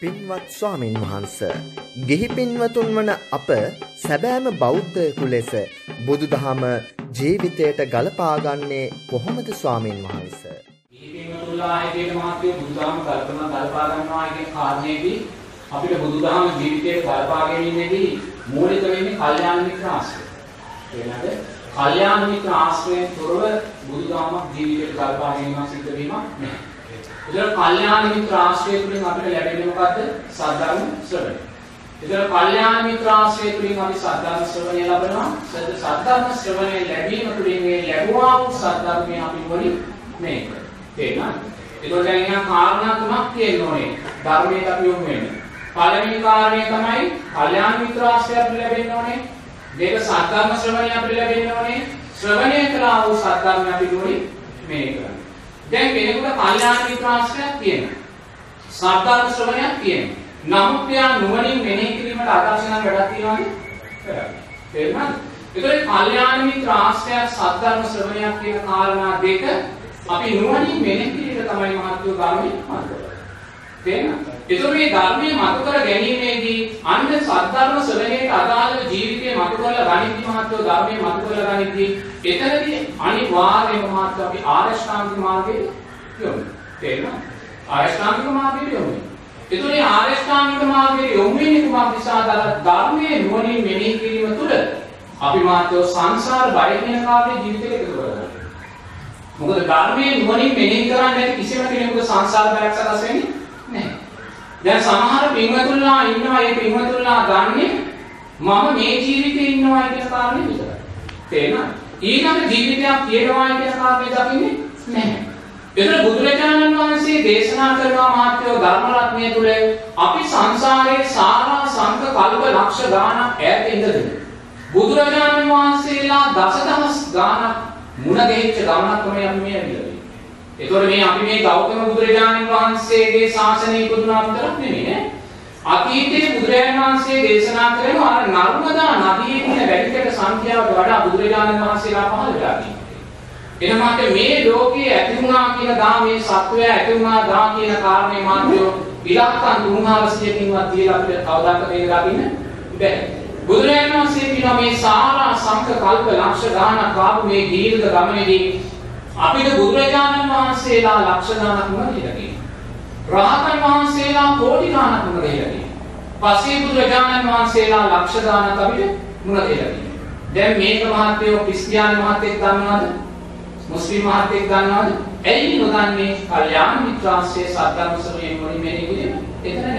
පින්වත් ස්වාමින් වහන්ස ගෙහි පින්වතුන් වන අප සැබෑම බෞද්ධයකු ලෙස බුදුදහම ජීවිතයට ගලපාගන්නේ කොහොමද ස්වාමින් වහන්ස? පින්වතුන්ලා ආයතන මහත්මිය බුදුදහම කල්පනා ගලපා ගන්නවා කියන කාරණේදී අපිට බුදුදහම ජීවිතයට ගලපා ගැනීමේදී මූලික වෙන්නේ කල්යාණ මිත්‍ර ආශ්‍රය. එනද කල්යාණ මිත්‍ර ආශ්‍රයෙන් තොරව බුදුදහම ජීවිතයට ගලපා ගැනීම සිද්ධ වීමක් නැහැ. ඒතර කල්යාණ මිත්‍ර ආශ්‍රය තුළින් අපිට ලැබෙන්නේ මොකද්ද? සද්ධර්ම ශ්‍රවණය. ඒතර කල්යාණ මිත්‍ර ආශ්‍රය තුළින් අපි සද්ධර්ම ශ්‍රවණය ලබනවා. සද සද්ධර්ම ශ්‍රවණය ලැබීම තුළින් මේ ලැබුවා වූ සද්ධර්මය අපි වලින් මේක. තේරෙනවද? ඒතකොට දැන් එහෙනම් කාරණා තුනක් තියෙන්න ඕනේ. ධර්මයට අපි යොමු වෙන්නේ. පළවෙනි කාරණය තමයි කල්යාණ මිත්‍ර ආශ්‍රය අපිට ලැබෙන්න ඕනේ. දෙක සද්ධර්ම ශ්‍රවණය අපිට ලැබෙන්න ඕනේ. ශ්‍රවණය කළා වූ සද්ධර්මය අපි වලින් මේ කරන්නේ. දැන් කෙනෙකුට කල්යාණ මිත්‍රාශ්‍රයක් තියෙනවා. සද්ධර්ම ශ්‍රවණයක් තියෙනවා. නමුත් එයා නුවණින් මෙනෙහි කිරීමට අදර්ශ නම් වැඩක් තියනවද? කරන්නේ. තේරුණාද? ඒතකොට කල්යාණ මිත්‍රාශ්‍රයක් සද්ධර්ම ශ්‍රවණයක් කියන කාරණා දෙක අපි නුවණින් මෙනෙහි කිරීම තමයි මහත්ව ගාමී මාර්ගය. තේරෙනවද? ඒතකොට මේ ධර්මයේ මතු කර ගැනීමේදී අන්න සද්ධර්ම ශ්‍රවණයට අදාළව ජීවිතේ මතු කරලා ගණිත මහත්ව ධර්මයේ මතු කරලා ගනිද්දී එතනදී අනිවාර්යයෙන්ම මහත්ව අපි ආරෂ්ඨාංගික මාර්ගයේ යොමු. තේරෙනවද? ආරෂ්ඨාංගික මාර්ගයේ යොමු. ඒතකොට මේ ආරෂ්ඨාංගික මාර්ගයේ යොමු වෙන්නේ කුමක් නිසාද? ධර්මයේ නුවණින් මෙනෙහි කිරීම තුළ අපි මහත්ව සංසාර බය කියන කාර්යය ජීවිතේ එකතු කරගන්නවා. මොකද ධර්මයේ නුවණින් මෙනෙහි කරන්නේ නැති කිසිම කෙනෙකුට සංසාර බයක් සකස් වෙන්නේ නැහැ. දැන් සමහර පින්වතුන්ලා ඉන්නවා ඒ පින්වතුන්ලා ගන්නේ මම මේ ජීවිතේ ඉන්නවා කියන කාරණේ විතරයි. තේරෙනවද? ඊළඟ ජීවිතයක් තියෙනවා කියන කාරණේ දකින්නේ නැහැ. එතන බුදුරජාණන් වහන්සේ දේශනා කරනවා මාත්‍යෝ ධර්ම රත්නය තුල අපි සංසාරයේ සාරා සංක කල්ප ලක්ෂ ගාණක් ඈත ඉඳගෙන බුදුරජාණන් වහන්සේලා දසදහස් ගාණක් මුණ ගැහිච්ච ගමනක් තමයි අපි මේ ඇවිල්ලා එතකොට මේ අපි මේ ගෞතම බුදුරජාණන් වහන්සේගේ ශාසනය ඉපදුනා විතරක් නෙමෙයි නේ. අතීතයේ බුදුරජාණන් වහන්සේ දේශනා කරන අර නර්මදා නදියේ තියෙන වැඩිකට සංඛ්‍යාවට වඩා බුදුරජාණන් වහන්සේලා පහළ වෙලා තියෙනවා. එහෙනම් මේ ලෝකයේ ඇති වුණා කියන දා මේ සත්වය ඇති වුණා දා කියන කාරණේ මාත්‍යෝ ඉලක්කම් 3600කින්වත් දීලා අපිට කවදාක මේක දකින්න බැහැ. බුදුරජාණන් වහන්සේ කියනවා මේ සාරා සංඛ කල්ප ලක්ෂ ගානක් ආපු මේ දීර්ඝ ගමනේදී අපිට බුදුරජාණන් වහන්සේලා ලක්ෂ ගාණක් වුණා කියලා කියනවා. රහතන් වහන්සේලා කෝටි ගාණක් වුණා කියලා කියනවා. පසේ බුදුරජාණන් වහන්සේලා ලක්ෂ ගාණක් අපිට වුණා කියලා කියනවා. දැන් මේක මහත්යෝ ක්‍රිස්තියානි මහත්තයෙක් දන්නවද? මුස්ලිම් මහත්තයෙක් දන්නවද? ඇයි නොදන්නේ? කල්යාණ මිත්‍රාශ්‍රයේ සද්ධර්ම ශ්‍රවණය මොනින් මෙනේ කියන්නේ? එතන